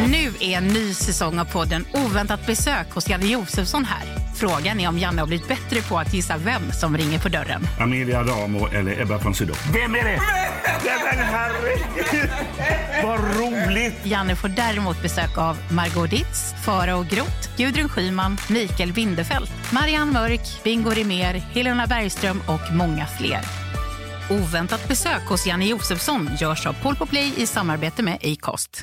Nu är en ny säsong av podden Oväntat besök hos Janne Josefsson här. Frågan är om Janne har blivit bättre på att gissa vem som ringer på dörren. Amelia Adamo eller Ebba von Sydow. Vem är det? Nej, men herregud! Vad roligt! Janne får däremot besök av Margot Ditz, Farao Groth, Gudrun Schyman, Mikael Bindefeld, Marianne Mörk, Bingo Rimér, Helena Bergström och många fler. Oväntat besök hos Janne Josefsson görs av Paul på Play i samarbete med Acast.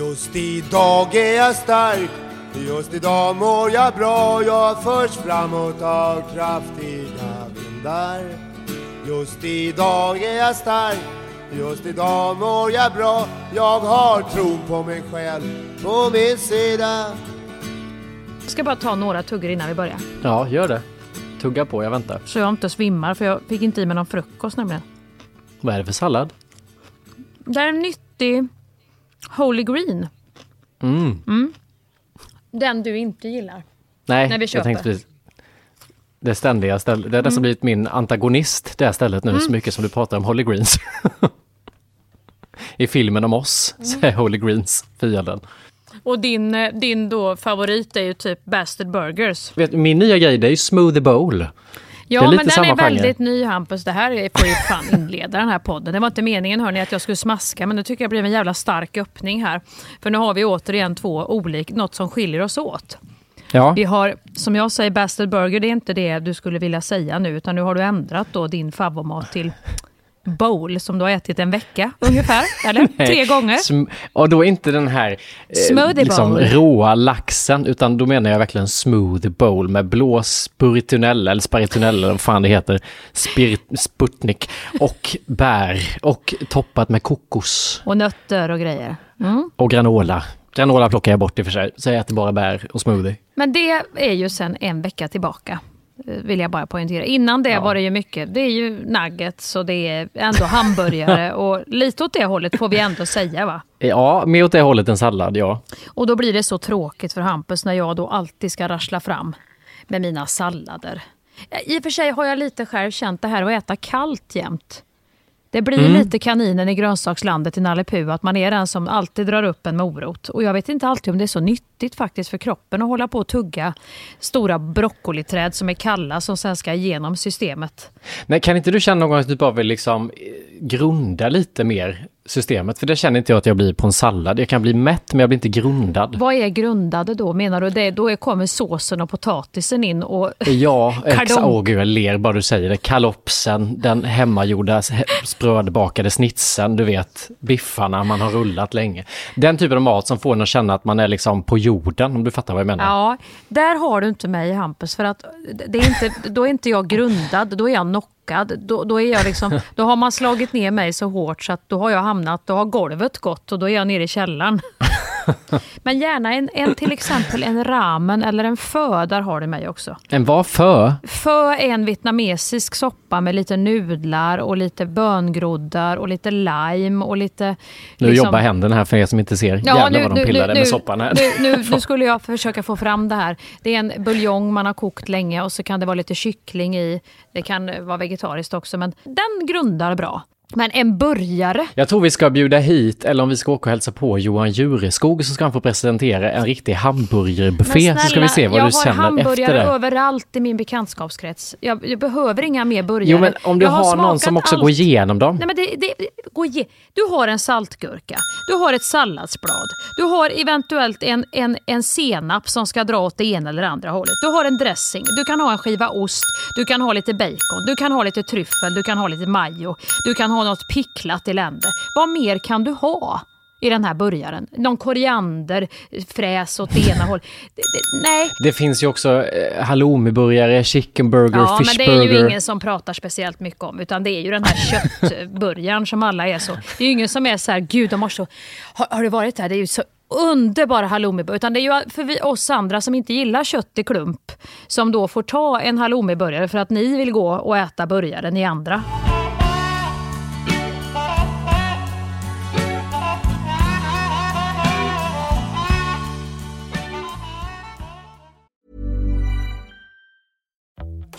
Just idag är jag stark, just idag mår jag bra. Jag förs framåt av kraftiga vindar. Just idag är jag stark, just idag mår jag bra. Jag har tron på mig själv på min sida. Jag ska bara ta några tuggor innan vi börjar. Ja, gör det. Tugga på, jag väntar. Så jag inte svimmar för jag fick inte i mig någon frukost nämligen. Vad är det för sallad? Det är en nyttig Holy Green. Mm. Den du inte gillar. Nej, När vi jag köper. tänkte precis. Det ständiga stället. Det har nästan blivit min antagonist, det här stället nu, så mycket som du pratar om Holly Greens. I filmen om oss så är Holy Greens fienden. Och din, eh, din då favorit är ju typ Bastard Burgers. Vet, min nya grej det är ju Smoothie Bowl. Ja, men den är genre. väldigt ny Hampus. Det här är- får ju fan inleda den här podden. Det var inte meningen hörni att jag skulle smaska men nu tycker jag det blev en jävla stark öppning här. För nu har vi återigen två olika, något som skiljer oss åt. Ja, Vi har, som jag säger, Bastard Burger, det är inte det du skulle vilja säga nu, utan nu har du ändrat då din favoritmat till bowl som du har ätit en vecka ungefär, eller? Tre gånger. Sm- och då inte den här Smoothie liksom, råa laxen, utan då menar jag verkligen smoothie bowl med blå spiritunella, eller sparitunella, vad fan det heter, spirit, sputnik, och bär, och toppat med kokos Och nötter och grejer. Mm. och granola. Granola plockar jag bort i och för sig, så jag äter bara bär och smoothie. Men det är ju sen en vecka tillbaka. Eh, Vill jag bara poängtera. Innan det Ja. var det ju mycket. Det är ju nuggets och det är ändå hamburgare. och lite åt det hållet får vi ändå säga va? Ja, mer åt det hållet än sallad, ja. Och då blir det så tråkigt för Hampus när jag då alltid ska rassla fram med mina sallader. I och för sig har jag lite själv känt det här att äta kallt jämt. Det blir Mm. lite kaninen i grönsakslandet i Nalle Puh, att man är den som alltid drar upp en morot. Och jag vet inte alltid om det är så nyttigt faktiskt för kroppen att hålla på och tugga stora broccoliträd som är kalla som sen ska igenom systemet. Men kan inte du känna någon gång att du bara vill liksom eh, grunda lite mer systemet? För det känner inte jag att jag blir på en sallad. Jag kan bli mätt, men jag blir inte grundad. Vad är grundade då? Menar du det? Då kommer såsen och potatisen in och Ja, ex- Kardom. åh gud jag ler bara du säger det. Kalopsen, den hemmagjorda sprödbakade snitsen, du vet, biffarna man har rullat länge. Den typen av mat som får en att känna att man är liksom på jorden, om du fattar vad jag menar. Ja, där har du inte mig Hampus. För att det är inte, då är inte jag grundad, då är jag knockad. Då, då, är jag liksom, då har man slagit ner mig så hårt så att då har jag hamnat, då har golvet gått och då är jag nere i källaren. Men gärna en, en till exempel en ramen eller en fö, där har du mig också. En vad för? Fö är en vietnamesisk soppa med lite nudlar och lite böngroddar och lite lime och lite... Nu liksom- jobbar händerna här för er som inte ser. Jävlar vad de pillade med soppan här. Nu, nu, nu skulle jag försöka få fram det här. Det är en buljong man har kokt länge och så kan det vara lite kyckling i. Det kan vara vegetariskt också, men den grundar bra. Men en burgare, Jag tror vi ska bjuda hit, eller om vi ska åka och hälsa på Johan Jureskog så ska han få presentera en riktig hamburgerbuffé. Så ska vi se vad jag du har känner efter hamburgare det. överallt i min bekantskapskrets. Jag, jag behöver inga mer burgare. Jo men om du Jag har, någon smakat som också allt. går igenom dem. Nej, men det, det, gå ge. Du har en saltgurka, du har ett salladsblad, du har eventuellt en, en, en senap som ska dra åt det ena eller andra hållet. Du har en dressing, du kan ha en skiva ost, du kan ha lite bacon, du kan ha lite tryffel, du kan ha lite majo, du kan ha något picklat elände. Vad mer kan du ha? i den här burgaren. Någon koriander, fräs åt det ena hållet. Nej, Det finns ju också eh, halloumiburgare, chicken burger, Ja, men det är ju ingen som pratar speciellt mycket om, utan det är ju den här köttburgaren som alla är så. Det är ju ingen som är så här, gud de har så, har, har det varit där? Det är ju så underbara halloumiburgare. Utan det är ju för vi, oss andra som inte gillar kött i klump som då får ta en halloumiburgare för att ni vill gå och äta burgare, ni andra.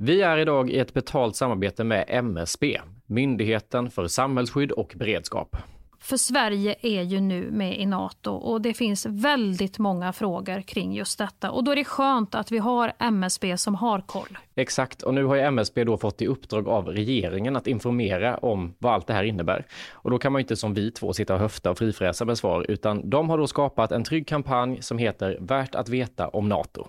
Vi är idag i ett betalt samarbete med MSB, Myndigheten för samhällsskydd och beredskap. För Sverige är ju nu med i Nato och det finns väldigt många frågor kring just detta. Och då är det skönt att vi har MSB som har koll. Exakt, och nu har ju MSB då fått i uppdrag av regeringen att informera om vad allt det här innebär. Och då kan man inte som vi två sitta och höfta och frifräsa med svar, utan de har då skapat en trygg kampanj som heter Värt att veta om Nato.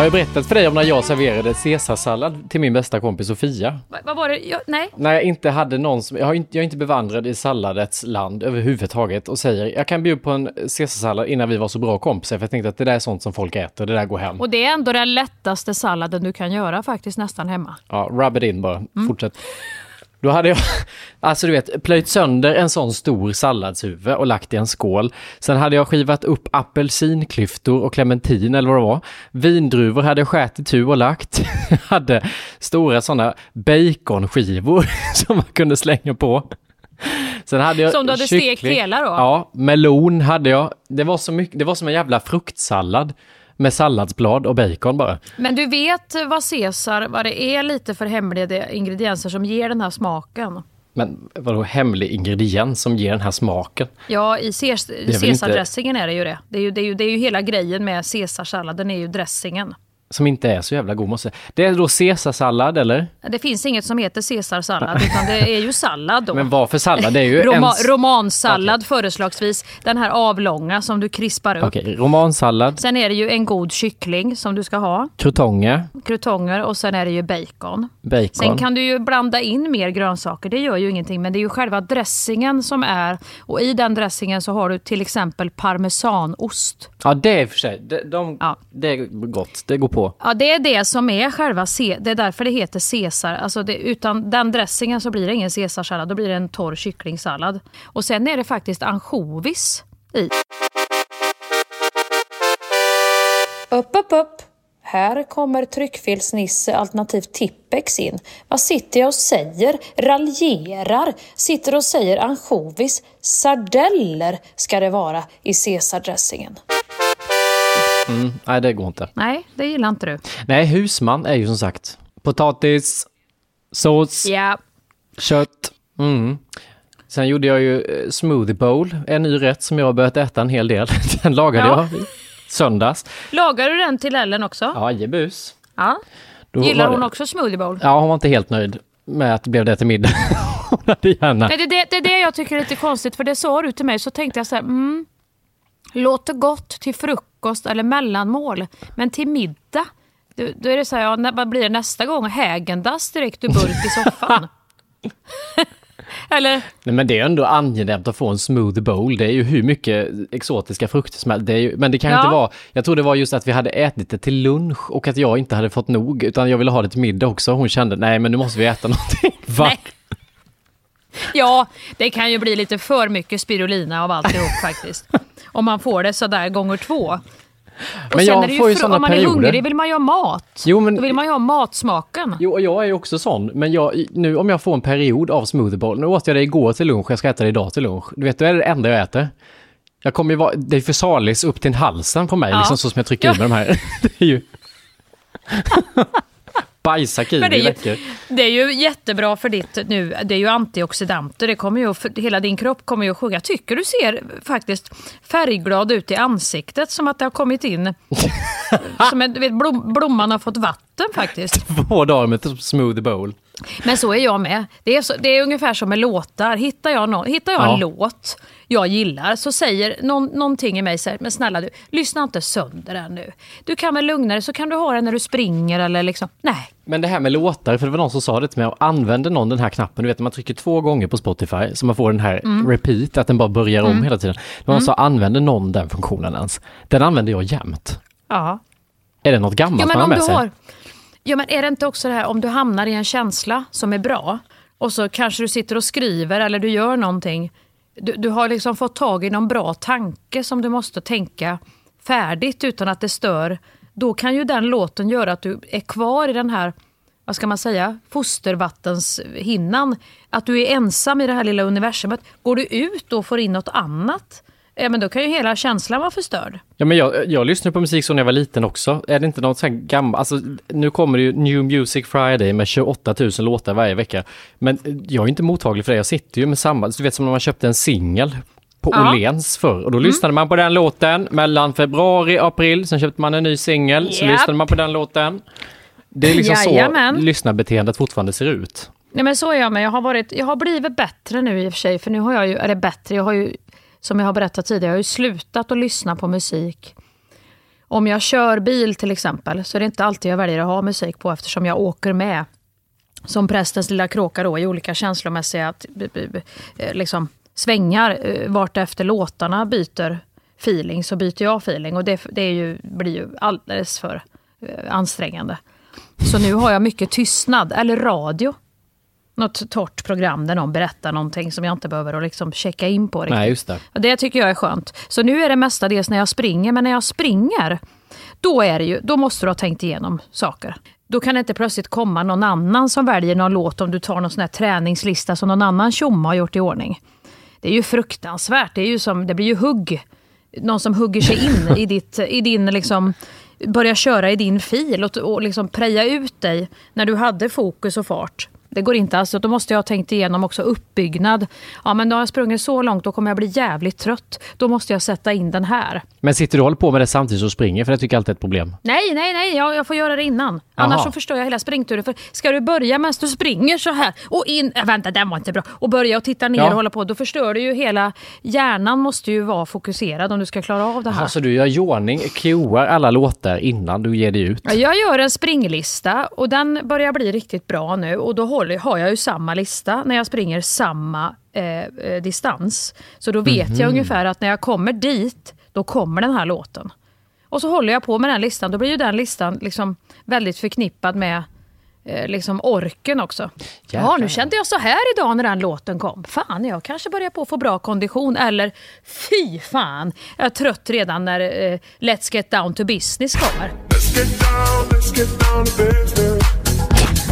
Har jag berättat för dig om när jag serverade caesarsallad till min bästa kompis Sofia? Va, vad var det? Jag, nej? När jag inte hade någon som, jag, har inte, jag är inte bevandrad i salladets land överhuvudtaget och säger jag kan bjuda på en caesarsallad innan vi var så bra kompisar för jag tänkte att det där är sånt som folk äter, det där går hem. Och det är ändå den lättaste salladen du kan göra faktiskt nästan hemma. Ja, rub it in bara, fortsätt. Då hade jag, alltså du vet, plöjt sönder en sån stor salladshuvud och lagt i en skål. Sen hade jag skivat upp apelsinklyftor och clementin eller vad det var. Vindruvor hade jag skärt i tu och lagt. Jag hade stora sådana baconskivor som man kunde slänga på. Sen hade jag Som du hade kyckling. stekt hela då? Ja, melon hade jag. Det var, så mycket, det var som en jävla fruktsallad med salladsblad och bacon bara. Men du vet vad Caesar, vad det är lite för hemliga ingredienser som ger den här smaken? Men vadå hemlig ingrediens som ger den här smaken? Ja, i väl inte- caesardressingen är det ju det. Det är ju, det, är ju, det är ju hela grejen med caesarsalladen, är ju dressingen. Som inte är så jävla god måste. Det är då caesarsallad eller? Det finns inget som heter caesarsallad, utan det är ju sallad då. Men vad för sallad? Det är ju Roma, en... romansallad förslagsvis. Den här avlånga som du krispar upp. Okej, romansallad, Sen är det ju en god kyckling som du ska ha. krutonger, Krutonger och sen är det ju bacon. bacon. Sen kan du ju blanda in mer grönsaker, det gör ju ingenting. Men det är ju själva dressingen som är... Och i den dressingen så har du till exempel parmesanost. Ja, det är för sig. Det, de, Ja. det är gott. Det går på. Ja, det är det som är själva... Ce- Det är därför det heter caesar. Alltså det, utan den dressingen så blir det ingen caesarsallad, då blir det en torr kycklingsallad. Och sen är det faktiskt ansjovis i. Upp, upp, upp. Här kommer tryckfelsnisse alternativt Tippex in. Vad sitter jag och säger? Raljerar? Sitter och säger ansjovis? Sardeller ska det vara i caesardressingen. Mm, nej, det går inte. Nej, det gillar inte du. Nej, husman är ju som sagt potatis, sås, Ja, kött. Mm. Sen gjorde jag ju eh, smoothie bowl, en ny rätt som jag har börjat äta en hel del. Den lagade Ja. jag söndags. Lagar du den till Ellen också? Ja, jebus. Ja. Då Gillar hon det- också smoothie bowl? Ja, hon var inte helt nöjd med att det blev det till middag. Nej, det, det, det är det jag tycker är lite konstigt, för det sa du till mig, så tänkte jag så här, mm, låter gott till frukost eller mellanmål, men till middag, då, då är det så här, ja, när, vad blir det nästa gång? Hägendas direkt ur burk i soffan? eller? Nej, men det är ändå angenämt att få en smoothie bowl. Det är ju hur mycket exotiska frukter som helst. Men det kan Ja. inte vara... Jag tror det var just att vi hade ätit det till lunch och att jag inte hade fått nog, utan jag ville ha det till middag också. Hon kände, nej men nu måste vi äta någonting. Va? Ja, det kan ju bli lite för mycket spirulina av alltihop faktiskt. Om man får det sådär gånger två. Och Men jag är får ju såna om man är perioder. hungrig vill man ju ha mat. Jo, men- Då vill man ju ha matsmaken. Jo, och jag är ju också sån. Men jag, nu om jag får en period av smoothie nu åt jag det igår till lunch, jag ska äta det idag till lunch. Du vet, det är det enda jag äter. Jag kommer ju vara, det är för salis upp till halsen på mig, Ja. liksom så som jag trycker Ja. i mig de här. Det är ju... Bajsa kiwi Men det är, ju, läcker. det är ju jättebra för ditt nu, det är ju antioxidanter, det kommer ju, hela din kropp kommer ju att sjunga. Jag tycker du ser faktiskt färgglad ut i ansiktet, som att det har kommit in, som en, du vet, blom, blomman har fått vatten faktiskt. Två dagar med ett smoothie bowl. Men så är jag med. Det är, så, det är ungefär som med låtar. Hittar jag, någon, hittar jag Ja. en låt jag gillar så säger någon, någonting i mig så här, men snälla du, lyssna inte sönder den nu. Du kan väl lugna dig så kan du ha den när du springer eller liksom, nej. Men det här med låtar, för det var någon som sa det till mig, använder någon den här knappen, du vet man trycker två gånger på Spotify så man får den här Mm. repeat, att den bara börjar om hela tiden. Någon som sa, använder någon den funktionen ens? Den använder jag jämt. Ja. Är det något gammalt Ja, men man har med du sig? har, ja, men är det inte också det här om du hamnar i en känsla som är bra och så kanske du sitter och skriver eller du gör någonting. Du, du har liksom fått tag i någon bra tanke som du måste tänka färdigt utan att det stör då kan ju den låten göra att du är kvar i den här, vad ska man säga, fostervattenshinnan. Att du är ensam i det här lilla universumet. Går du ut och får in något annat, ja, men då kan ju hela känslan vara förstörd. Ja, men jag, jag lyssnade på musik så när jag var liten också. Är det inte något sånt gammalt, alltså nu kommer det ju New Music Friday med 28 000 låtar varje vecka. Men jag är inte mottaglig för det, jag sitter ju med samma, du vet som när man köpte en singel på Ja. Åhléns förr och då lyssnade man på den låten mellan februari och april, sen köpte man en ny singel, så Japp. lyssnade man på den låten. Det är liksom Jajamän. så lyssnarbeteendet fortfarande ser ut. Nej, men så är jag med. Jag har, varit, jag har blivit bättre nu i och för sig. För nu har jag ju, eller bättre, jag har ju, som jag har berättat tidigare, jag har ju slutat att lyssna på musik. Om jag kör bil till exempel, så är det inte alltid jag väljer att ha musik på eftersom jag åker med. Som prästens lilla kråka då, i olika känslomässiga eh, liksom, svängar. Eh, vart efter låtarna byter feeling, så byter jag feeling. Och det, det är ju, blir ju alldeles för eh, ansträngande. Så nu har jag mycket tystnad, eller radio något torrt program där någon berättar någonting som jag inte behöver att liksom checka in på riktigt. Nej, just det. Och det tycker jag är skönt. Så nu är det mestadels när jag springer, men när jag springer, då, är det ju, då måste du ha tänkt igenom saker. Då kan det inte plötsligt komma någon annan som väljer någon låt om du tar någon sån här träningslista som någon annan tjomme har gjort i ordning. Det är ju fruktansvärt. Det, är ju som, det blir ju hugg. Någon som hugger sig in i, ditt, i din liksom börja köra i din fil och, och liksom preja ut dig när du hade fokus och fart. Det går inte alls. Då måste jag ha tänkt igenom också uppbyggnad. Ja, men då har jag sprungit så långt, då kommer jag bli jävligt trött. Då måste jag sätta in den här. Men sitter du och håller på med det samtidigt som springer? För det tycker jag alltid är ett problem. Nej, nej, nej, jag, jag får göra det innan. Annars Jaha. så förstör jag hela springturen. För ska du börja medan du springer så här och in, äh, vänta den var inte bra, och börja och titta ner Ja. och hålla på, då förstör du ju hela, hjärnan måste ju vara fokuserad om du ska klara av det här. Alltså du gör i ordning, cuear alla låtar innan du ger dig ut. Ja, Jag gör en springlista och den börjar bli riktigt bra nu och då håller, har jag ju samma lista när jag springer samma eh, eh, distans. Så då vet jag ungefär att när jag kommer dit, då kommer den här låten. Och så håller jag på med den listan, då blir ju den listan liksom väldigt förknippad med eh, liksom orken också. Ja, Jäklar. nu kände jag så här idag när den låten kom. Fan, jag kanske börjar på att få bra kondition. Eller fy fan, jag är trött redan när eh, Let's Get Down to Business kommer.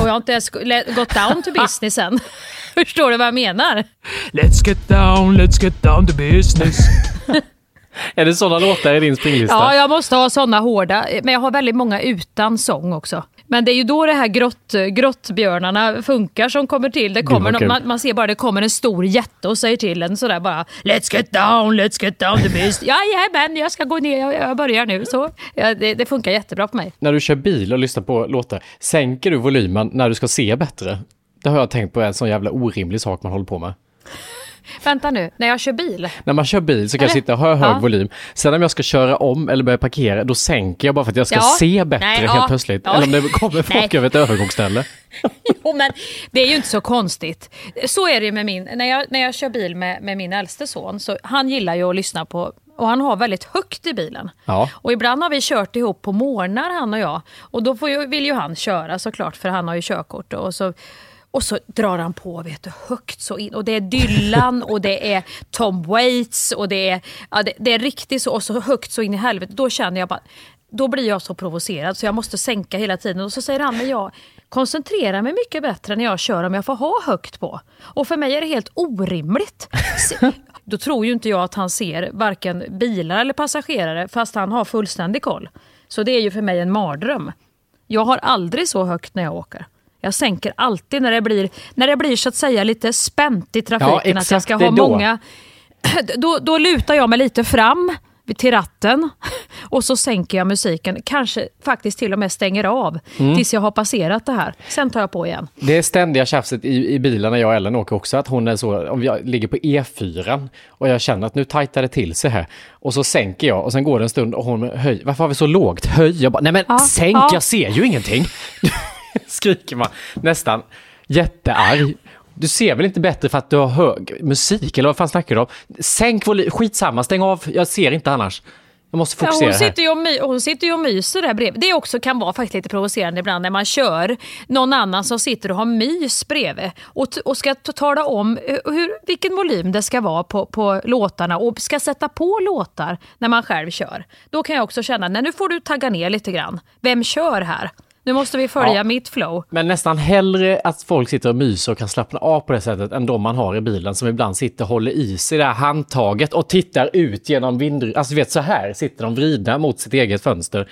Och jag har inte ens gått down to business än. Förstår du vad jag menar? Let's get down, let's get down to business. Är det sådana låtar i din springlista? Ja, jag måste ha såna hårda. Men jag har väldigt många utan sång också. Men det är ju då det här grott, grottbjörnarna funkar som kommer till. Det kommer kul. man, man ser bara det kommer en stor jätte och säger till en sådär bara Let's get down, let's get down to business. Ja, men jag ska gå ner, jag, jag börjar nu. Så, ja, det, det funkar jättebra på mig. När du kör bil och lyssnar på låtar, sänker du volymen när du ska se bättre? Det har jag tänkt på en sån jävla orimlig sak man håller på med. Vänta nu, när jag kör bil. När man kör bil så kan jag Eller? sitta och ha hög Ja. volym. Sen om jag ska köra om eller börja parkera, då sänker jag bara för att jag ska Ja. se bättre Nej, helt ja. plötsligt. Ja. Eller om det kommer folk över ett övergångsställe. Jo, men det är ju inte så konstigt. Så är det ju med min, när jag, när jag kör bil med, med min äldste son, så han gillar ju att lyssna på, och han har väldigt högt i bilen. Ja. Och ibland har vi kört ihop på morgnar han och jag. Och då ju, vill ju han köra såklart, för han har ju körkort. Och så, och så drar han på vet du, högt så in. Och det är Dylan och det är Tom Waits och det är, ja, det, det är riktigt så, och så högt så in i helvete. Då känner jag bara, då blir jag så provocerad så jag måste sänka hela tiden. Och så säger han, men jag koncentrerar mig mycket bättre när jag kör om jag får ha högt på. Och för mig är det helt orimligt. Då tror ju inte jag att han ser varken bilar eller passagerare fast han har fullständig koll. Så det är ju för mig en mardröm. Jag har aldrig så högt när jag åker. Jag sänker alltid när det blir, när det blir så att säga lite spänt i trafiken. att jag ska ha då. många... Då, då lutar jag mig lite fram till ratten och så sänker jag musiken. Kanske faktiskt till och med stänger av Mm. tills jag har passerat det här. Sen tar jag på igen. Det är ständiga tjafset i, i bilen när jag och Ellen åker också, att hon är så, om jag ligger på E4 och jag känner att nu tajtar det till sig här. Och så sänker jag och sen går det en stund och hon höjer, varför har vi så lågt? Höj! Jag bara, nej men Ja, sänk, ja. jag ser ju ingenting! Skriker man nästan jättearg. Du ser väl inte bättre för att du har hög musik, eller vad fan snackar du om? Sänk volym, skitsamma, stäng av, jag ser inte annars. Jag måste Ja, fokusera hon, här. sitter ju och my, hon sitter ju och myser där bredvid. Det också kan vara faktiskt lite provocerande ibland när man kör någon annan som sitter och har mys bredvid och, t- och ska t- tala om eh, hur, vilken volym det ska vara på, på låtarna och ska sätta på låtar när man själv kör. Då kan jag också känna, nej nu får du tagga ner lite grann. Vem kör här? Nu måste vi följa Ja. mitt flow. Men nästan hellre att folk sitter och myser och kan slappna av på det sättet än de man har i bilen som ibland sitter och håller i sig det här handtaget och tittar ut genom vindrutan. Alltså vet så här sitter de vridna mot sitt eget fönster.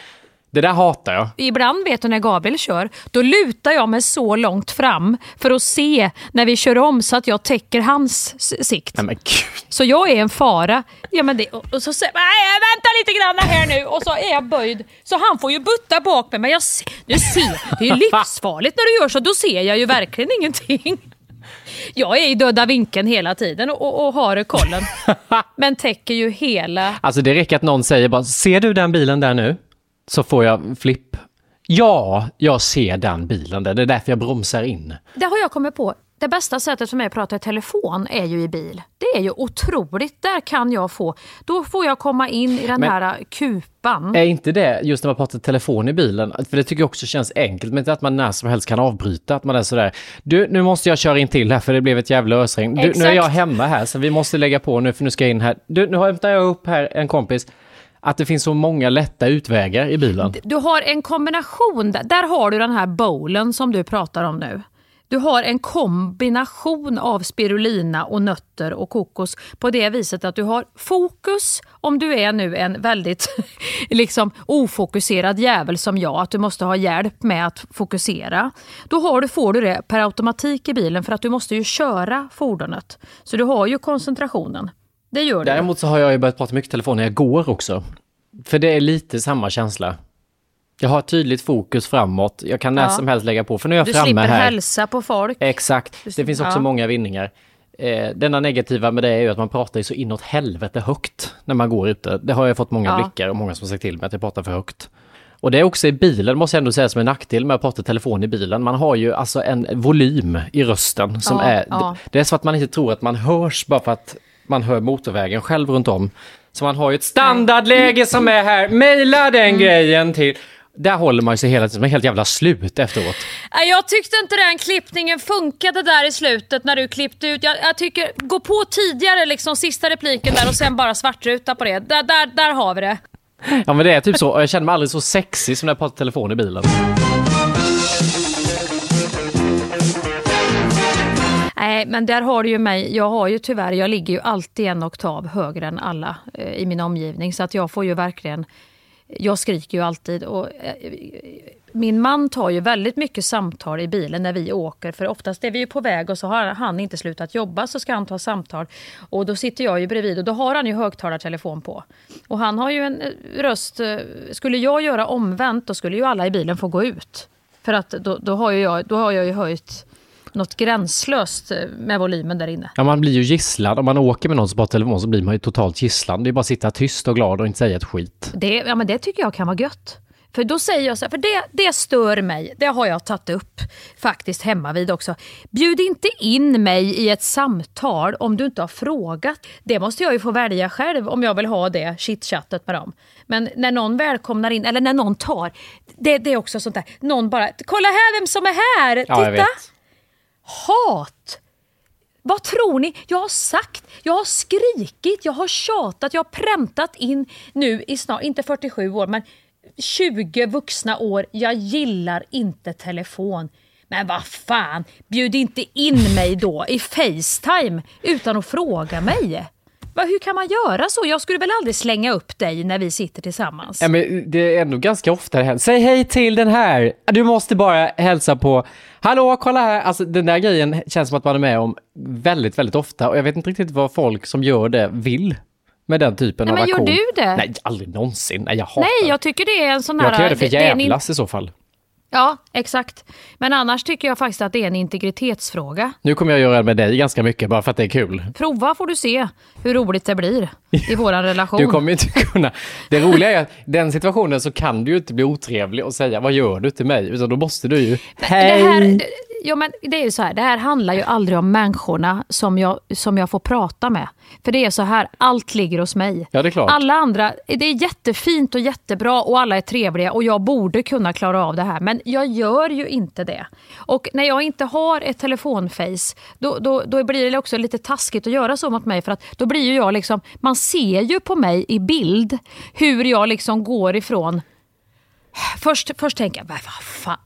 Det där hatar jag. Ibland vet du när Gabriel kör, då lutar jag mig så långt fram för att se när vi kör om så att jag täcker hans sikt. Nej men gud. Så jag är en fara. Ja, men det, och och så säger nej vänta lite grann här nu och så är jag böjd. Så han får ju butta bak mig. Men jag se, du ser, det är livsfarligt när du gör så. Då ser jag ju verkligen ingenting. Jag är i döda vinkeln hela tiden och, och, och har kollen. Men täcker ju hela... Alltså det räcker att någon säger bara, ser du den bilen där nu? Så får jag flipp. Ja, jag ser den bilen där. Det är därför jag bromsar in. Det har jag kommit på. Det bästa sättet för mig att prata i telefon är ju i bil. Det är ju otroligt. Där kan jag få... Då får jag komma in i den Men- här kupan. Är inte det just när man pratar telefon i bilen? För det tycker jag också känns enkelt, men inte att man när som helst kan avbryta. Att man är sådär, du nu måste jag köra in till här för det blev ett jävla ösregn. Du, nu är jag hemma här så vi måste lägga på nu för nu ska jag in här. Du, nu hämtar jag upp här en kompis. Att det finns så många lätta utvägar i bilen. Du har en kombination, där, har du den här bowlen som du pratar om nu. Du har en kombination av spirulina och nötter och kokos på det viset att du har fokus om du är nu en väldigt liksom ofokuserad jävel som jag, att du måste ha hjälp med att fokusera. Då har du, får du det per automatik i bilen för att du måste ju köra fordonet. Så du har ju koncentrationen. Det gör du. Däremot så har jag ju börjat prata mycket telefon när jag går också. För det är lite samma känsla. Jag har ett tydligt fokus framåt. Jag kan när Ja. som helst lägga på. För nu är jag Du framme slipper här. hälsa på folk. Exakt. Det finns också Ja. många vinningar. Eh, denna negativa med det är ju att man pratar ju så inåt helvete högt när man går ute. Det har jag fått många Ja. blickar och många som har sagt till mig att jag pratar för högt. Och det är också i bilen, måste jag ändå säga som en nackdel med att prata telefon i bilen. Man har ju alltså en volym i rösten som Ja, är... ja. Det är så att man inte tror att man hörs bara för att man hör motorvägen själv runt om. Så man har ju ett standardläge som är här, mejla den grejen till... Där håller man sig hela tiden, är helt jävla slut efteråt. Jag tyckte inte den klippningen funkade där i slutet när du klippte ut. Jag, jag tycker, gå på tidigare liksom sista repliken där och sen bara svartruta på det. Där, där, där har vi det. Ja men det är typ så, jag känner mig aldrig så sexig som när jag pratar telefon i bilen. Nej, men där har du ju mig. Jag har ju tyvärr, jag ligger ju alltid en oktav högre än alla eh, i min omgivning. Så att jag får ju verkligen, jag skriker ju alltid. Och, eh, min man tar ju väldigt mycket samtal i bilen när vi åker. För oftast är vi ju på väg och så har han inte slutat jobba så ska han ta samtal. Och då sitter jag ju bredvid och då har han ju högtalartelefon på. Och han har ju en eh, röst, eh, skulle jag göra omvänt då skulle ju alla i bilen få gå ut. För att då, då, har, ju jag, då har jag ju höjt något gränslöst eh, med volymen där inne. Ja man blir ju gisslad, om man åker med någon som pratar telefon så blir man ju totalt gisslan. Det är bara att sitta tyst och glad och inte säga ett skit. Det, ja, men det tycker jag kan vara gött. För då säger jag så här, för det, det stör mig. Det har jag tagit upp faktiskt hemma vid också. Bjud inte in mig i ett samtal om du inte har frågat. Det måste jag ju få välja själv om jag vill ha det chitchattet med dem. Men när någon välkomnar in, eller när någon tar, det, det är också sånt där, någon bara, kolla här vem som är här, titta! Ja hat. Vad tror ni? Jag har sagt, jag har skrikit, jag har tjatat, jag har präntat in nu i snart, inte 47 år, men 20 vuxna år. Jag gillar inte telefon. Men vad fan, bjud inte in mig då i Facetime utan att fråga mig. Va, hur kan man göra så? Jag skulle väl aldrig slänga upp dig när vi sitter tillsammans? Ja, men det är ändå ganska ofta det händer. Säg hej till den här! Du måste bara hälsa på Hallå, kolla här! Alltså den där grejen känns som att man är med om väldigt, väldigt ofta och jag vet inte riktigt vad folk som gör det vill med den typen Nej, av men gör aktion. du det? Nej, aldrig någonsin. Nej, jag hatar Nej, jag tycker det är en sån här... Jag kan göra det för det är en in- jävlas i så fall. Ja, exakt. Men annars tycker jag faktiskt att det är en integritetsfråga. Nu kommer jag göra det med dig ganska mycket bara för att det är kul. Prova får du se hur roligt det blir i våran relation. Du kommer inte kunna... Det roliga är att den situationen så kan du ju inte bli otrevlig och säga vad gör du till mig? Utan då måste du ju... Hej! Ja, men det är ju så här, det här handlar ju aldrig om människorna som jag, som jag får prata med. För det är så här, allt ligger hos mig. Ja, det är klart. Alla andra, det är jättefint och jättebra och alla är trevliga och jag borde kunna klara av det här. Men jag gör ju inte det. Och när jag inte har ett telefonface, då, då, då blir det också lite taskigt att göra så mot mig. För att då blir ju jag liksom, man ser ju på mig i bild hur jag liksom går ifrån Först, först tänker jag, vad fan.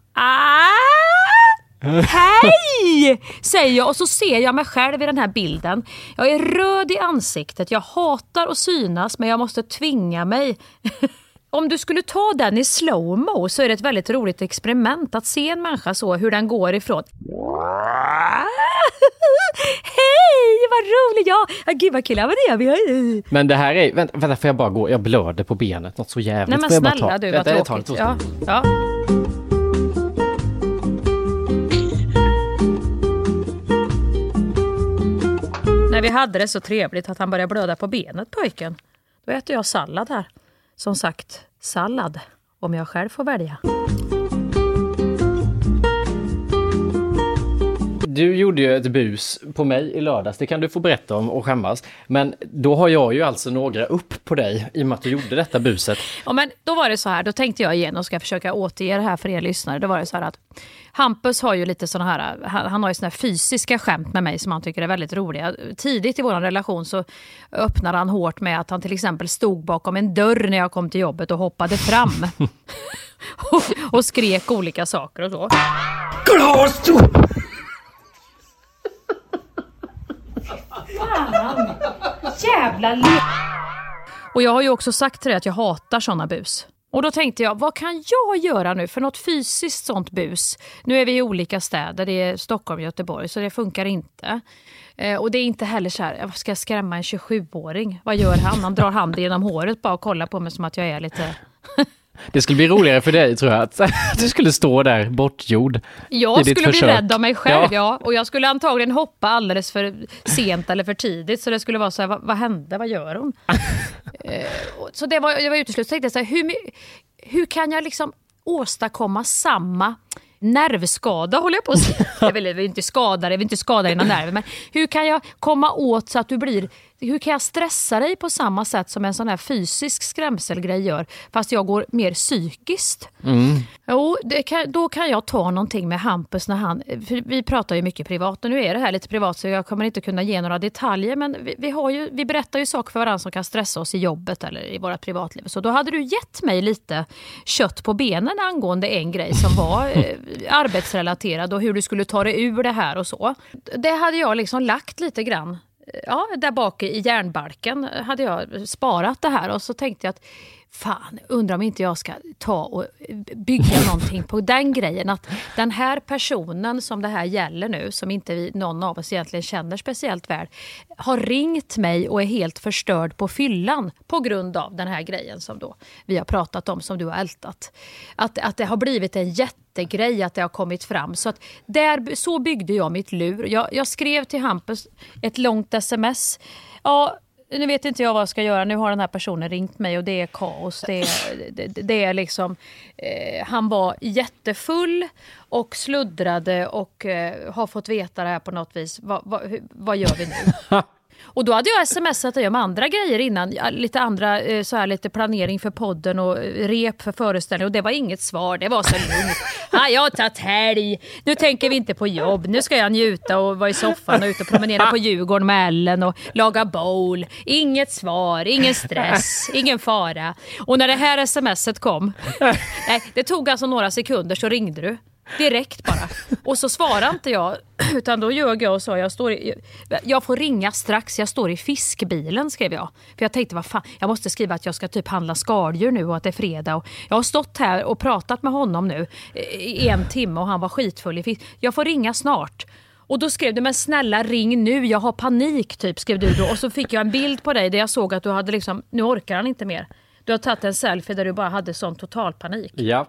Hej! Säger jag och så ser jag mig själv i den här bilden. Jag är röd i ansiktet, jag hatar att synas men jag måste tvinga mig. Om du skulle ta den i slowmo så är det ett väldigt roligt experiment att se en människa så, hur den går ifrån Hej, vad roligt! Ja, ah, gud vad kul, ja, det gör vi. Men det här är, vänta, vänta får jag bara gå, jag blöder på benet något så jävligt. Nej men snälla ta- du, vad vänta, jag tar tråkigt. det Ja, ja. När vi hade det så trevligt att han började blöda på benet pojken. Då äter jag sallad här. Som sagt, sallad. Om jag själv får välja. Du gjorde ju ett bus på mig i lördags, det kan du få berätta om och skämmas. Men då har jag ju alltså några upp på dig i och med att du gjorde detta buset. Ja, men då var det så här, då tänkte jag igen och ska försöka återge det här för er lyssnare. Då var det så här att Hampus har ju lite såna här, han, har ju såna här fysiska skämt med mig som han tycker är väldigt roliga. Tidigt i vår relation så öppnade han hårt med att han till exempel stod bakom en dörr när jag kom till jobbet och hoppade fram. och, och skrek olika saker och så. Fan! Jävla le- Och jag har ju också sagt till dig att jag hatar såna bus. Och då tänkte jag, vad kan jag göra nu för något fysiskt sånt bus? Nu är vi i olika städer, det är Stockholm Göteborg, så det funkar inte. Eh, och det är inte heller så här, jag ska skrämma en 27-åring. Vad gör han? Han drar handen genom håret bara och kollar på mig som att jag är lite... Det skulle bli roligare för dig tror jag, att du skulle stå där bortgjord. Jag skulle bli försök. rädd av mig själv, Ja. ja. Och jag skulle antagligen hoppa alldeles för sent eller för tidigt. Så det skulle vara så här, vad, vad hände, vad gör hon? eh, så det var, jag var uteslutet. Så tänkte jag så här, hur, hur kan jag liksom åstadkomma samma nervskada, håller jag på att säga. Jag vill, inte skada dig, jag vill inte skada dina nerver. Men hur kan jag komma åt så att du blir... Hur kan jag stressa dig på samma sätt som en sån här fysisk skrämselgrej gör, fast jag går mer psykiskt? Jo, det kan, då kan jag ta någonting med Hampus när han... För vi pratar ju mycket privat och nu är det här lite privat så jag kommer inte kunna ge några detaljer men vi, vi, har ju, vi berättar ju saker för varandra som kan stressa oss i jobbet eller i våra privatliv. Så då hade du gett mig lite kött på benen angående en grej som var eh, arbetsrelaterad och hur du skulle ta dig ur det här och så. Det hade jag liksom lagt lite grann ja, där bak i järnbalken hade jag sparat det här och så tänkte jag att fan, undrar om inte jag ska ta och bygga någonting på den grejen. Att den här personen som det här gäller nu, som inte vi, någon av oss egentligen känner speciellt väl, har ringt mig och är helt förstörd på fyllan på grund av den här grejen som då vi har pratat om, som du har ältat. Att, att det har blivit en jättegrej att det har kommit fram. Så, att där, så byggde jag mitt lur. Jag, jag skrev till Hampus ett långt sms. Ja, nu vet inte jag vad jag ska göra. Nu har den här personen ringt mig och det är kaos. Det är, det, det är liksom, eh, han var jättefull och sluddrade och eh, har fått veta det här på något vis. Va, va, hur, vad gör vi nu? Och då hade jag smsat dig om andra grejer innan, lite andra, eh, så här lite planering för podden och eh, rep för föreställningen och det var inget svar, det var så lugnt. Ah, jag har tagit helg, nu tänker vi inte på jobb, nu ska jag njuta och vara i soffan och ut och promenera på Djurgården med Ellen och laga bowl. Inget svar, ingen stress, ingen fara. Och när det här smset kom, nej, det tog alltså några sekunder så ringde du. Direkt bara. Och så svarade inte jag, utan då ljög jag och sa jag, står i, jag får ringa strax, jag står i fiskbilen skrev jag. För jag tänkte, vad fan, jag måste skriva att jag ska typ handla skaldjur nu och att det är fredag. Och jag har stått här och pratat med honom nu eh, i en timme och han var skitfull i fisk. Jag får ringa snart. Och då skrev du, men snälla ring nu, jag har panik typ, skrev du då. Och så fick jag en bild på dig där jag såg att du hade liksom, nu orkar han inte mer. Du har tagit en selfie där du bara hade sån total panik. Ja.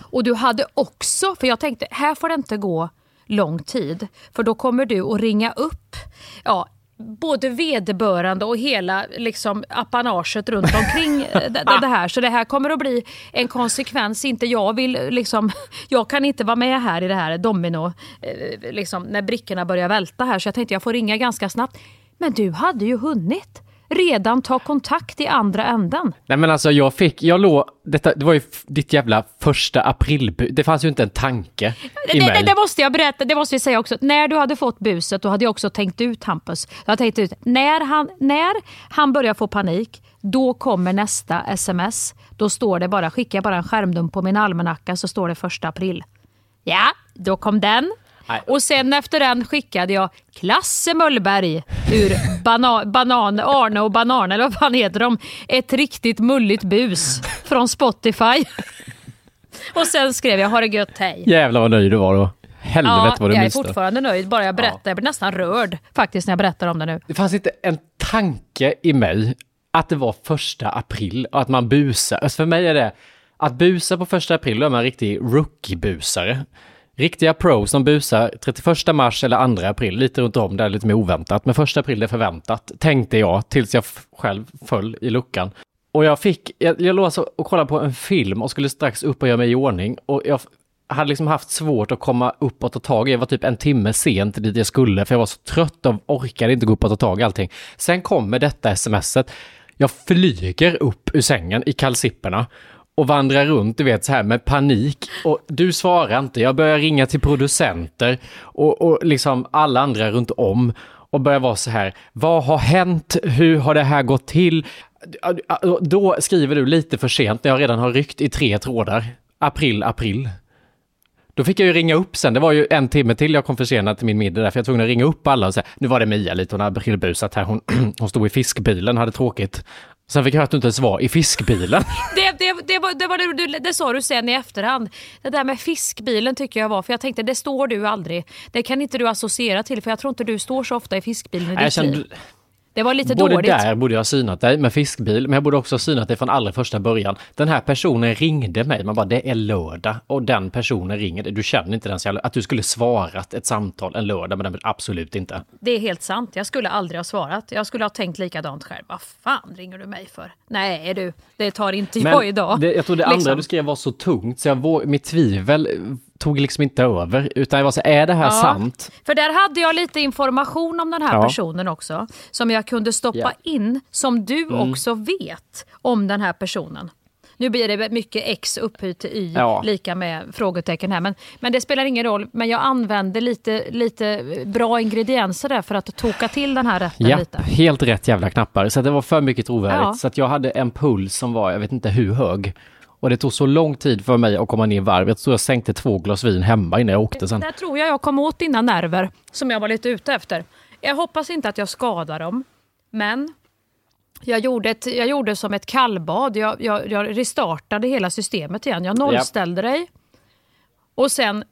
Och du hade också, för jag tänkte här får det inte gå lång tid. För då kommer du att ringa upp ja, både vederbörande och hela liksom, apanaget runt omkring eh, det, det här. Så det här kommer att bli en konsekvens. Inte jag vill liksom, jag kan inte vara med här i det här domino, eh, liksom, när brickorna börjar välta här. Så jag tänkte jag får ringa ganska snabbt. Men du hade ju hunnit redan ta kontakt i andra änden. Nej men alltså jag fick, jag låg, detta, det var ju ditt jävla första april, det fanns ju inte en tanke i Det, mig. det, det måste jag berätta, det måste vi säga också. När du hade fått buset, då hade jag också tänkt ut Hampus. Jag hade tänkt ut, när han, när han börjar få panik, då kommer nästa sms. Då står det bara, skickar jag bara en skärmdump på min almanacka så står det första april. Ja, då kom den. Och sen efter den skickade jag Klasse Möllberg ur bana, Banan, Arne och Banan, eller vad fan heter de? Ett riktigt mulligt bus från Spotify. Och sen skrev jag ha det gött, hej. Jävlar vad nöjd du var då. Helvete vad du jag är fortfarande nöjd bara jag berättar. Jag blir nästan rörd faktiskt när jag berättar om det nu. Det fanns inte en tanke i mig att det var första april och att man busar. Alltså för mig är det, att busa på första april, då är man en riktig rookie-busare. Riktiga pros som busar 31 mars eller 2 april, lite runt om, det är lite mer oväntat. Men 1 april är förväntat, tänkte jag, tills jag själv föll i luckan. Och jag fick, jag, jag låg alltså och kollade på en film och skulle strax upp och göra mig i ordning. Och jag hade liksom haft svårt att komma upp och ta tag i. Jag var typ en timme sent dit jag skulle, för jag var så trött och orkade inte gå upp och ta tag i allting. Sen kommer detta smset. Jag flyger upp ur sängen i kalsipperna och vandrar runt, du vet så här med panik. Och du svarar inte, jag börjar ringa till producenter och, och liksom alla andra runt om och börjar vara så här, vad har hänt? Hur har det här gått till? Då skriver du lite för sent när jag redan har ryckt i tre trådar. April, april. Då fick jag ju ringa upp sen, det var ju en timme till jag kom försenad till min middag därför jag var tvungen att ringa upp alla och säga, nu var det Mia lite, hon hade aprilbusat här, hon, hon stod i fiskbilen, hade tråkigt. Sen fick jag höra att du inte ens var i fiskbilen. Det, det, det, var, det, var det, det sa du sen i efterhand. Det där med fiskbilen tycker jag var, för jag tänkte det står du aldrig. Det kan inte du associera till, för jag tror inte du står så ofta i fiskbilen i jag ditt kände, liv. Det var lite både dåligt. där borde jag ha synat dig med fiskbil, men jag borde också ha synat dig från allra första början. Den här personen ringde mig, man bara det är lördag och den personen ringer dig. Du känner inte den så jävla, att du skulle svarat ett samtal en lördag, men absolut inte. Det är helt sant. Jag skulle aldrig ha svarat. Jag skulle ha tänkt likadant själv. Vad fan ringer du mig för? Nej du, det tar inte jag idag. Det, jag tror det andra Liksom. du skrev var så tungt så jag vå- mitt tvivel tog liksom inte över, utan jag var så är det här Ja. sant? För där hade jag lite information om den här Ja. personen också. Som jag kunde stoppa Ja. in, som du Mm. också vet om den här personen. Nu blir det mycket X upphöjt till Y, Ja. lika med frågetecken här. Men, men det spelar ingen roll. Men jag använde lite, lite bra ingredienser där för att toka till den här rätten Ja, lite. helt rätt jävla knappar. Så det var för mycket trovärdigt. Så att jag hade en puls som var, jag vet inte hur hög. Och det tog så lång tid för mig att komma ner i varv. Jag tror jag sänkte två glas vin hemma innan jag åkte sen. Där tror jag jag kom åt dina nerver som jag var lite ute efter. Jag hoppas inte att jag skadar dem, men jag gjorde, ett, jag gjorde som ett kallbad. Jag, jag, jag restartade hela systemet igen. Jag nollställde dig och sen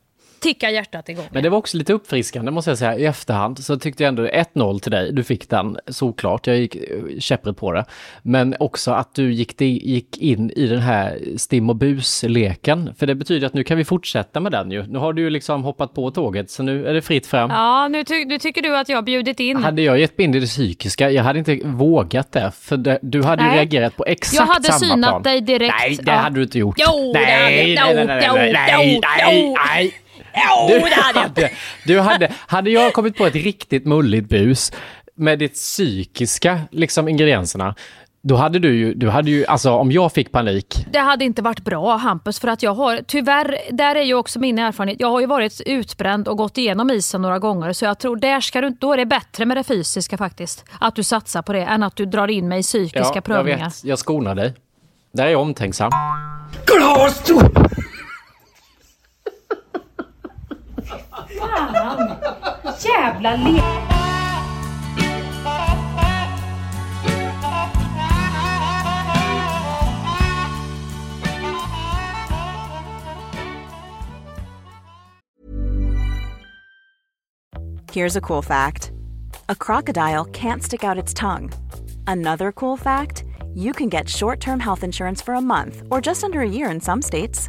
tickar hjärtat igång. Men det var också lite uppfriskande måste jag säga. I efterhand så tyckte jag ändå 1-0 till dig. Du fick den såklart. Jag gick eh, käpprätt på det. Men också att du gick, gick in i den här stim och bus-leken. För det betyder att nu kan vi fortsätta med den ju. Nu har du ju liksom hoppat på tåget så nu är det fritt fram. Ja, nu, ty, nu tycker du att jag bjudit in. Hade jag gett mig in i det psykiska, jag hade inte vågat det. För det, du hade ju Nej. reagerat på exakt jag hade samma synat plan. dig direkt. Nej, det Ja. hade du inte gjort. Jo, det nej, hade jag. nej, nej, nej, nej, jo, nej, jo, nej, nej. Jo, Du det hade jag. hade, du hade, hade jag kommit på ett riktigt mulligt bus med det psykiska liksom ingredienserna, då hade du ju, du hade ju, alltså om jag fick panik, Det hade inte varit bra Hampus för att jag har tyvärr, där är ju också min erfarenhet, jag har ju varit utbränd och gått igenom isen några gånger så jag tror där ska du, då är det bättre med det fysiska faktiskt. Att du satsar på det än att du drar in mig i psykiska ja, jag prövningar. vet, jag skonar dig. Där är jag omtänksam. Jävla le... Here's a cool fact a crocodile can't stick out its tongue. Another cool fact you can get short term health insurance for a month or just under a year in some states.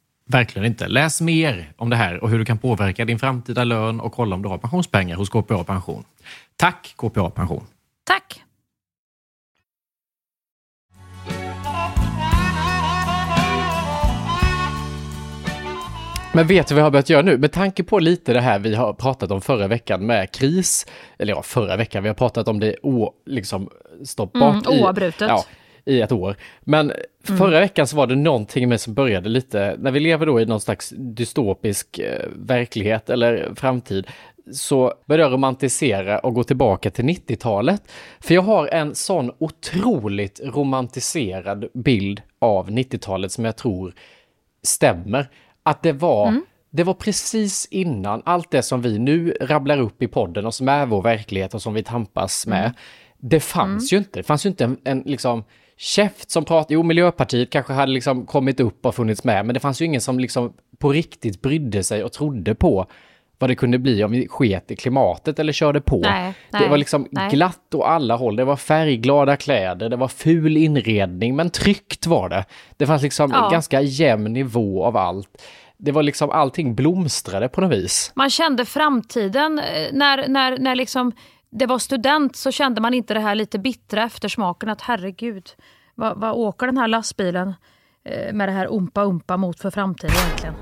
Verkligen inte. Läs mer om det här och hur du kan påverka din framtida lön och kolla om du har pensionspengar hos KPA Pension. Tack KPA Pension! Tack! Men vet du vad jag har börjat göra nu? Med tanke på lite det här vi har pratat om förra veckan med kris, eller ja, förra veckan, vi har pratat om det å, liksom stoppbart Mm, oavbrutet. I, ja, i ett år. Men förra veckan så var det någonting med som började lite, när vi lever då i någon slags dystopisk eh, verklighet eller framtid, så började jag romantisera och gå tillbaka till 90-talet. För jag har en sån otroligt romantiserad bild av 90-talet som jag tror stämmer. Att det var, det var precis innan allt det som vi nu rabblar upp i podden och som är vår verklighet och som vi tampas med. Det fanns ju inte. Det fanns ju inte en, en liksom käft som pratade. Jo, Miljöpartiet kanske hade liksom kommit upp och funnits med, men det fanns ju ingen som liksom på riktigt brydde sig och trodde på vad det kunde bli om vi sket i klimatet eller körde på. Nej, det nej, var liksom nej. glatt åt alla håll. Det var färgglada kläder, det var ful inredning, men tryggt var det. Det fanns liksom Ja. en ganska jämn nivå av allt. Det var liksom allting blomstrade på något vis. Man kände framtiden eh, när, när, när liksom det var student så kände man inte det här lite bittra eftersmaken att herregud, vad, vad åker den här lastbilen eh, med det här umpa umpa mot för framtiden egentligen?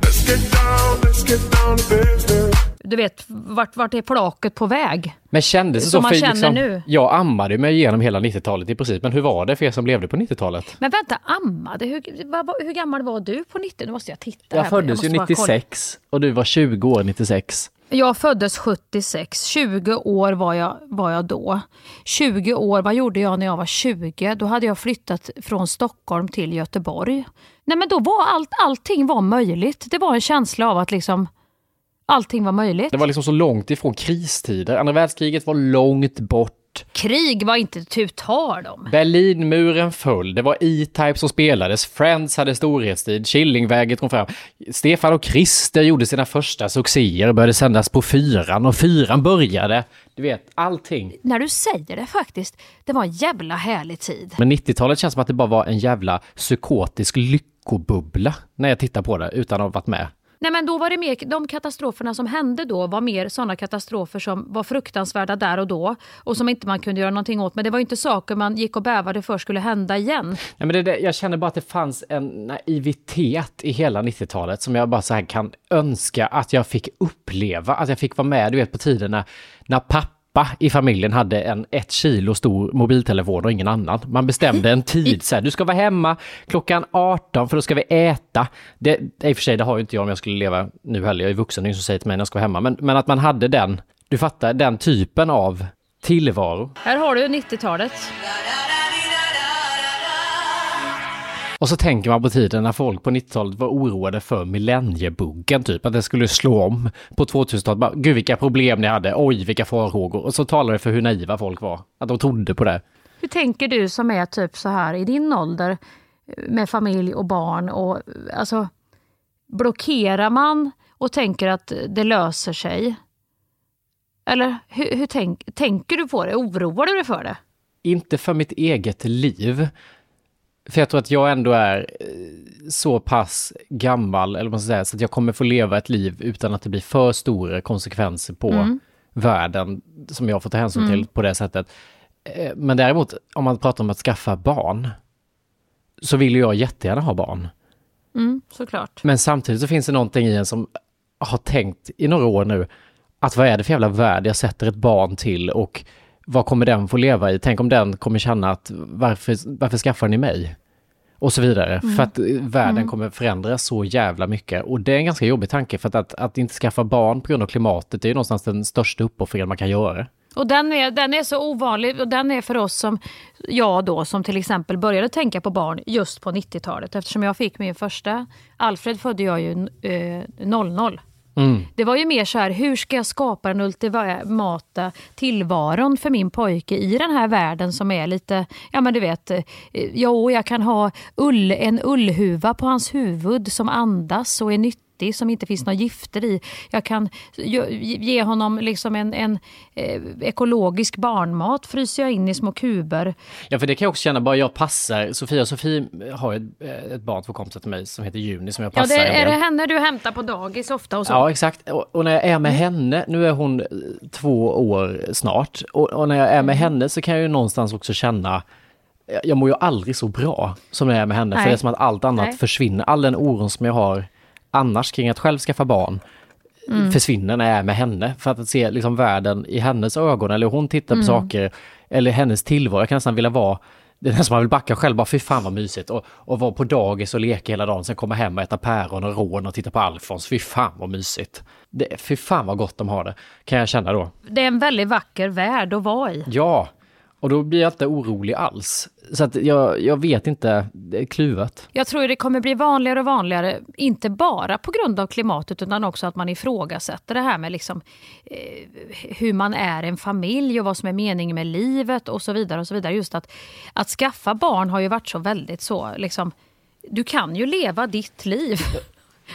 Du vet, vart, vart är flaket på väg? Men kändes det Som så? man för känner liksom, nu. Jag ammade mig igenom hela 90-talet i princip, men hur var det för er som levde på 90-talet? Men vänta, ammade, hur, vad, vad- hur gammal var du på 90? Nu måste jag titta. Jag här. föddes ju bara kolla. 96 och du var 20 år 96. Jag föddes 76, 20 år var jag, var jag då. 20 år, vad gjorde jag när jag var 20? Då hade jag flyttat från Stockholm till Göteborg. Nej men då var allt, allting var möjligt. Det var en känsla av att liksom allting var möjligt. Det var liksom så långt ifrån kristider. Andra världskriget var långt bort. Krig var inte tu tal om. Berlinmuren föll, det var E-Type som spelades, Friends hade storhetstid, Killingväget kom fram. Stefan och Krister gjorde sina första succéer och började sändas på fyran och fyran började. Du vet, allting. När du säger det faktiskt, det var en jävla härlig tid. Men 90-talet känns som att det bara var en jävla psykotisk lyckobubbla när jag tittar på det utan att ha varit med. Nej men då var det mer, de katastroferna som hände då var mer sådana katastrofer som var fruktansvärda där och då och som inte man kunde göra någonting åt. Men det var inte saker man gick och bävade för skulle hända igen. Nej, men det, det, jag känner bara att det fanns en naivitet i hela 90-talet som jag bara så här kan önska att jag fick uppleva, att jag fick vara med, du vet på tiden när, när pappa i familjen hade en ett kilo stor mobiltelefon och ingen annan. Man bestämde en tid, så här, du ska vara hemma klockan 18 för då ska vi äta. Det, I och för sig, det har ju inte jag om jag skulle leva nu heller, jag är vuxen, ingen som säger till mig när jag ska vara hemma. Men, men att man hade den, du fattar, den typen av tillvaro. Här har du 90-talet. Och så tänker man på tiden när folk på 90-talet var oroade för millenniebuggen, typ att det skulle slå om på 2000-talet. Gud vilka problem ni hade, oj vilka farhågor. Och så talar det för hur naiva folk var, att de trodde på det. Hur tänker du som är typ så här i din ålder med familj och barn och alltså blockerar man och tänker att det löser sig? Eller hur, hur tänk, tänker du på det? Oroar du dig för det? Inte för mitt eget liv. För jag tror att jag ändå är eh, så pass gammal, eller vad man ska säga, så att jag kommer få leva ett liv utan att det blir för stora konsekvenser på Mm. världen som jag får ta hänsyn till på det sättet. Eh, Men däremot, om man pratar om att skaffa barn, så vill ju jag jättegärna ha barn. Mm, såklart. Men samtidigt så finns det någonting i en som har tänkt i några år nu, att vad är det för jävla värld jag sätter ett barn till och vad kommer den få leva i? Tänk om den kommer känna att varför, varför skaffar ni mig? Och så vidare. För att eh, världen kommer förändras så jävla mycket. Och det är en ganska jobbig tanke för att, att, att inte skaffa barn på grund av klimatet, det är ju någonstans den största uppoffringen man kan göra. Och den är, den är så ovanlig och den är för oss som jag då som till exempel började tänka på barn just på 90-talet eftersom jag fick min första, Alfred födde jag ju eh, 00. Mm. Det var ju mer så här, hur ska jag skapa den ultimata tillvaron för min pojke i den här världen som är lite, ja men du vet, eh, jo jag kan ha ull, en ullhuva på hans huvud som andas och är nyttig som inte finns några gifter i. Jag kan ge- honom liksom en, en eh, ekologisk barnmat, fryser jag in i små kuber. Ja, för det kan jag också känna, bara jag passar, Sofia och Sofie har ett, ett barn, två kompisar till mig, som heter Juni, som jag Ja, passar det, en är del. det henne du hämtar på dagis ofta och så? Ja, exakt. Och, och när jag är med henne, nu är hon eh, två år snart, och, och när jag är med Mm. henne så kan jag ju någonstans också känna jag- mår ju aldrig så bra som när jag är med henne, för Nej. det är som att allt annat Nej. försvinner. All den oron som jag har annars kring att själv skaffa barn Mm. försvinner när jag är med henne. För att se liksom världen i hennes ögon, eller hon tittar Mm. på saker, eller hennes tillvaro. Jag kan nästan vilja vara det är nästan man vill backa själv, bara fy fan vad mysigt. Och, och vara på dagis och leka hela dagen, sen komma hem och äta päron och rån och titta på Alfons. Fy fan vad mysigt. Det, fy fan vad gott de har det, kan jag känna då. Det är en väldigt vacker värld att vara i. Ja, och då blir jag inte orolig alls. Så att jag, jag vet inte, det är kluvet. Jag tror det kommer bli vanligare och vanligare, inte bara på grund av klimatet utan också att man ifrågasätter det här med liksom, eh, hur man är en familj och vad som är meningen med livet och så vidare. och så vidare. Just att, att skaffa barn har ju varit så väldigt så, liksom, du kan ju leva ditt liv.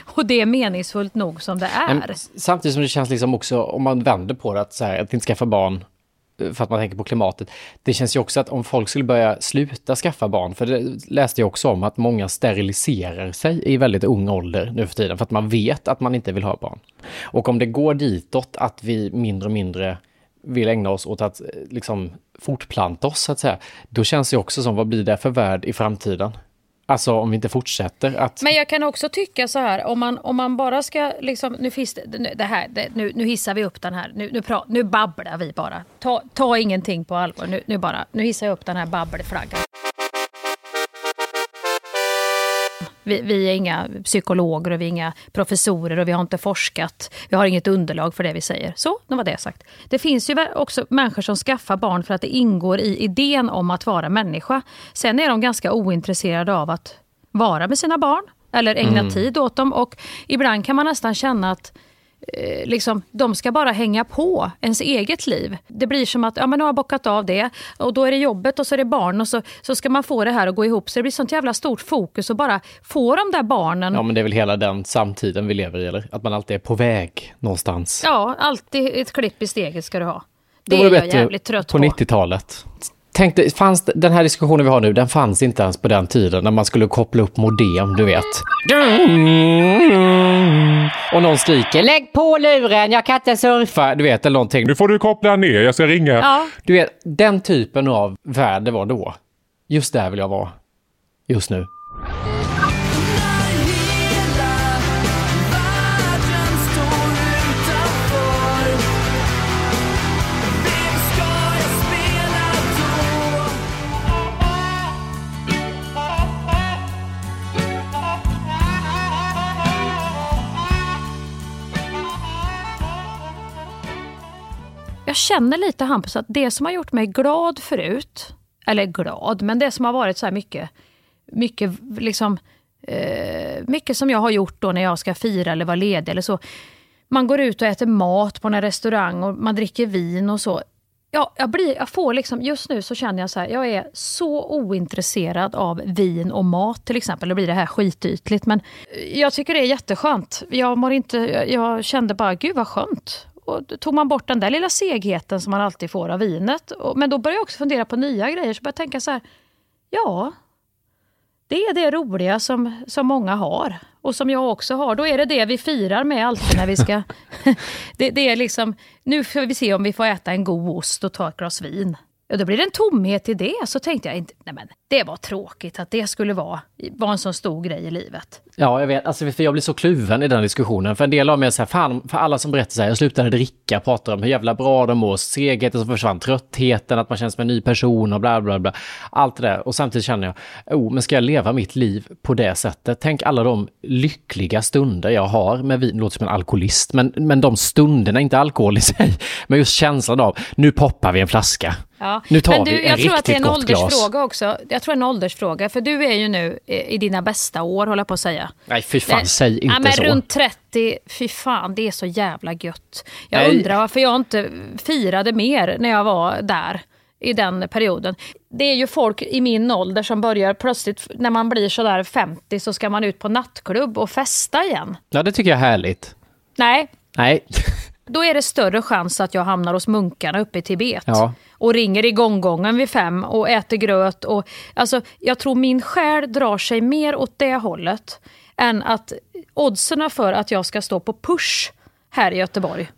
Och det är meningsfullt nog som det är. Men samtidigt som det känns liksom också, om man vänder på det, att, så här, att inte skaffa barn Eh, för att man tänker på klimatet. Det känns ju också att om folk skulle börja sluta skaffa barn, för det läste jag också om att många steriliserar sig i väldigt ung ålder nu för tiden, för att man vet att man inte vill ha barn. Och om det går ditåt att vi mindre och mindre vill ägna oss åt att eh, liksom fortplanta oss, så att säga, då känns det också som, vad blir det för värld i framtiden? Alltså om vi inte fortsätter att... Men jag kan också tycka så här, om man, om man bara ska, liksom, nu, finns det, nu- det här, det, nu, nu hissar vi upp den här, nu, nu, pra, nu babblar vi bara. Ta, ta ingenting på allvar, nu, nu, bara, nu hissar jag upp den här babbelflaggan. Vi, vi är inga psykologer och vi är inga professorer och vi har inte forskat. Vi har inget underlag för det vi säger. Så, nu var det sagt. Det finns ju också människor som skaffar barn för att det ingår i idén om att vara människa. Sen är de ganska ointresserade av att vara med sina barn eller ägna tid åt dem. Och ibland kan man nästan känna att liksom, de ska bara hänga på ens eget liv. Det blir som att ja, men nu har jag bockat av det och då är det jobbet och så är det barn och så, så ska man få det här att gå ihop. Så det blir sånt jävla stort fokus och bara få de där barnen. Ja, men det är väl hela den samtiden vi lever i, eller? Att man alltid är på väg någonstans. Ja, alltid ett klipp i steget ska du ha. Det Det är jag jävligt trött på på. 90-talet. Tänk dig, fanns den här diskussionen vi har nu, den fanns inte ens på den tiden när man skulle koppla upp modem, du vet. Och någon skriker “Lägg på luren, jag kan inte surfa”, du vet, eller någonting. Nu får du koppla ner, jag ska ringa. Ja, Du vet, den typen av värld det var då. Just där vill jag vara. Just nu. Jag känner lite Hampus att det som har gjort mig glad förut, eller glad, men det som har varit så här mycket, mycket liksom, eh, mycket som jag har gjort då när jag ska fira eller vara ledig eller så. Man går ut och äter mat på en restaurang och man dricker vin och så. Ja, jag, blir, jag får liksom, just nu så känner jag så här, jag är så ointresserad av vin och mat till exempel. Då blir det här skitytligt. Men jag tycker det är jätteskönt. Jag, mår inte, jag kände bara, gud vad skönt. Och då tog man bort den där lilla segheten som man alltid får av vinet. Och, men då började jag också fundera på nya grejer. Så började jag tänka så här, ja, det är det roliga som, som många har. Och som jag också har. Då är det det vi firar med alltid när vi ska... det, det är liksom, nu får vi se om vi får äta en god ost och ta ett glas vin. Och då blir det en tomhet i det. Så tänkte jag, nej men det var tråkigt att det skulle vara, vara en sån stor grej i livet. Ja, jag vet. Alltså, för jag blir så kluven i den diskussionen. För en del av mig är så här, fan, för alla som berättar så här, jag slutade dricka, pratar om hur jävla bra de mår, segheten som försvann, tröttheten, att man känns som en ny person och bla bla bla. Allt det där. Och samtidigt känner jag, oh, men ska jag leva mitt liv på det sättet? Tänk alla de lyckliga stunder jag har med vin, låter som en alkoholist, men, men de stunderna, inte alkohol i sig, men just känslan av, nu poppar vi en flaska. Ja. Nu tar Men du, vi en jag tror att det är en gott glas. åldersfråga också. Jag tror en åldersfråga, för du är ju nu i dina bästa år, håller jag på att säga. Nej, fy fan, Nej. säg inte ja, men så. Runt 30, fy fan, det är så jävla gött. Jag Nej. undrar varför jag inte firade mer när jag var där i den perioden. Det är ju folk i min ålder som börjar plötsligt, när man blir sådär 50 så ska man ut på nattklubb och festa igen. Ja, det tycker jag är härligt. Nej, Nej, då är det större chans att jag hamnar hos munkarna uppe i Tibet. Ja. Och ringer i gånggången vid fem och äter gröt. Och, alltså, jag tror min själ drar sig mer åt det hållet än att oddsen för att jag ska stå på push här i Göteborg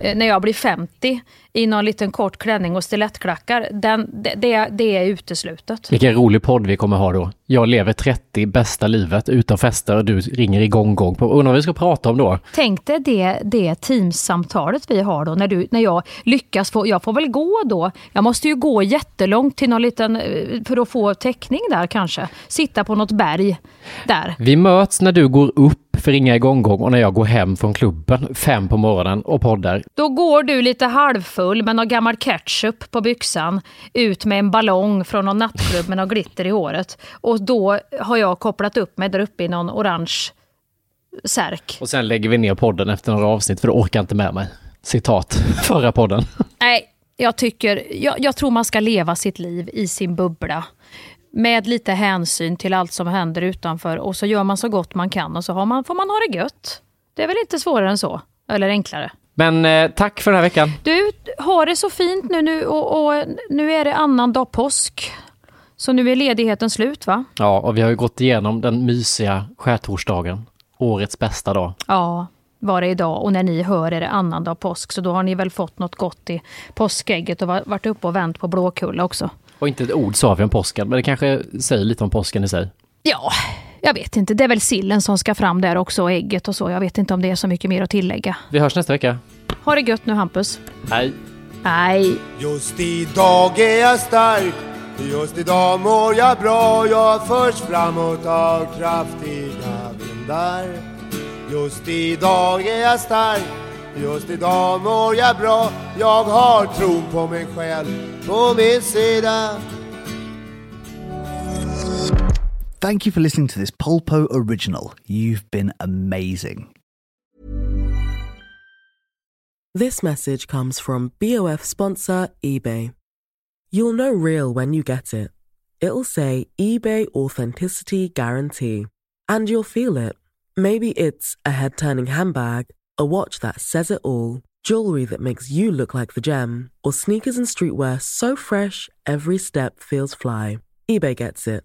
eh, när jag blir 50 i någon liten kort klänning och stilettklackar, den, det, det, det är uteslutet. vilken rolig podd vi kommer ha då. Jag lever 30, bästa livet, ute och festar och du ringer igång gång på. Undrar vad vi ska prata om då? Tänk dig det, det teamsamtalet vi har då när, du, när jag lyckas få, jag får väl gå då. Jag måste ju gå jättelångt till någon liten, eh, för att få täckning där kanske. Sitta på något berg där. Vi möts när du går upp för ringa igång gång och när jag går hem från klubben fem på morgonen och poddar. Då går du lite halvfull med någon gammal ketchup på byxan ut med en ballong från någon nattklubb med något glitter i håret. Och då har jag kopplat upp mig där uppe i någon orange särk. Och sen lägger vi ner podden efter några avsnitt för du orkar inte med mig. Citat förra podden. Nej, jag tycker, jag, jag tror man ska leva sitt liv i sin bubbla. Med lite hänsyn till allt som händer utanför och så gör man så gott man kan och så har man, får man ha det gött. Det är väl inte svårare än så, eller enklare. Men eh, tack för den här veckan. Du, har det så fint nu, nu och, och nu är det annan påsk. Så nu är ledigheten slut va? Ja, och vi har ju gått igenom den mysiga skärtorsdagen. Årets bästa dag. Ja, var det idag. Och när ni hör är det annandag påsk. Så då har ni väl fått något gott i påskägget och va- varit uppe och vänt på Blåkulla också. Och inte ett ord sa vi om påsken, men det kanske säger lite om påsken i sig. Ja, jag vet inte. Det är väl sillen som ska fram där också och ägget och så. Jag vet inte om det är så mycket mer att tillägga. Vi hörs nästa vecka. Ha det gött nu Hampus. Hej! Nej. Just idag är jag stark Just idag mår jag bra Jag förs framåt av kraftiga vindar Just idag är jag stark Just idag mår jag bra Jag har tron på mig själv på min sida Thank you for listening to this Polpo original. You've been amazing. This message comes from BOF sponsor eBay. You'll know real when you get it. It'll say eBay Authenticity Guarantee. And you'll feel it. Maybe it's a head turning handbag, a watch that says it all, jewelry that makes you look like the gem, or sneakers and streetwear so fresh every step feels fly. eBay gets it.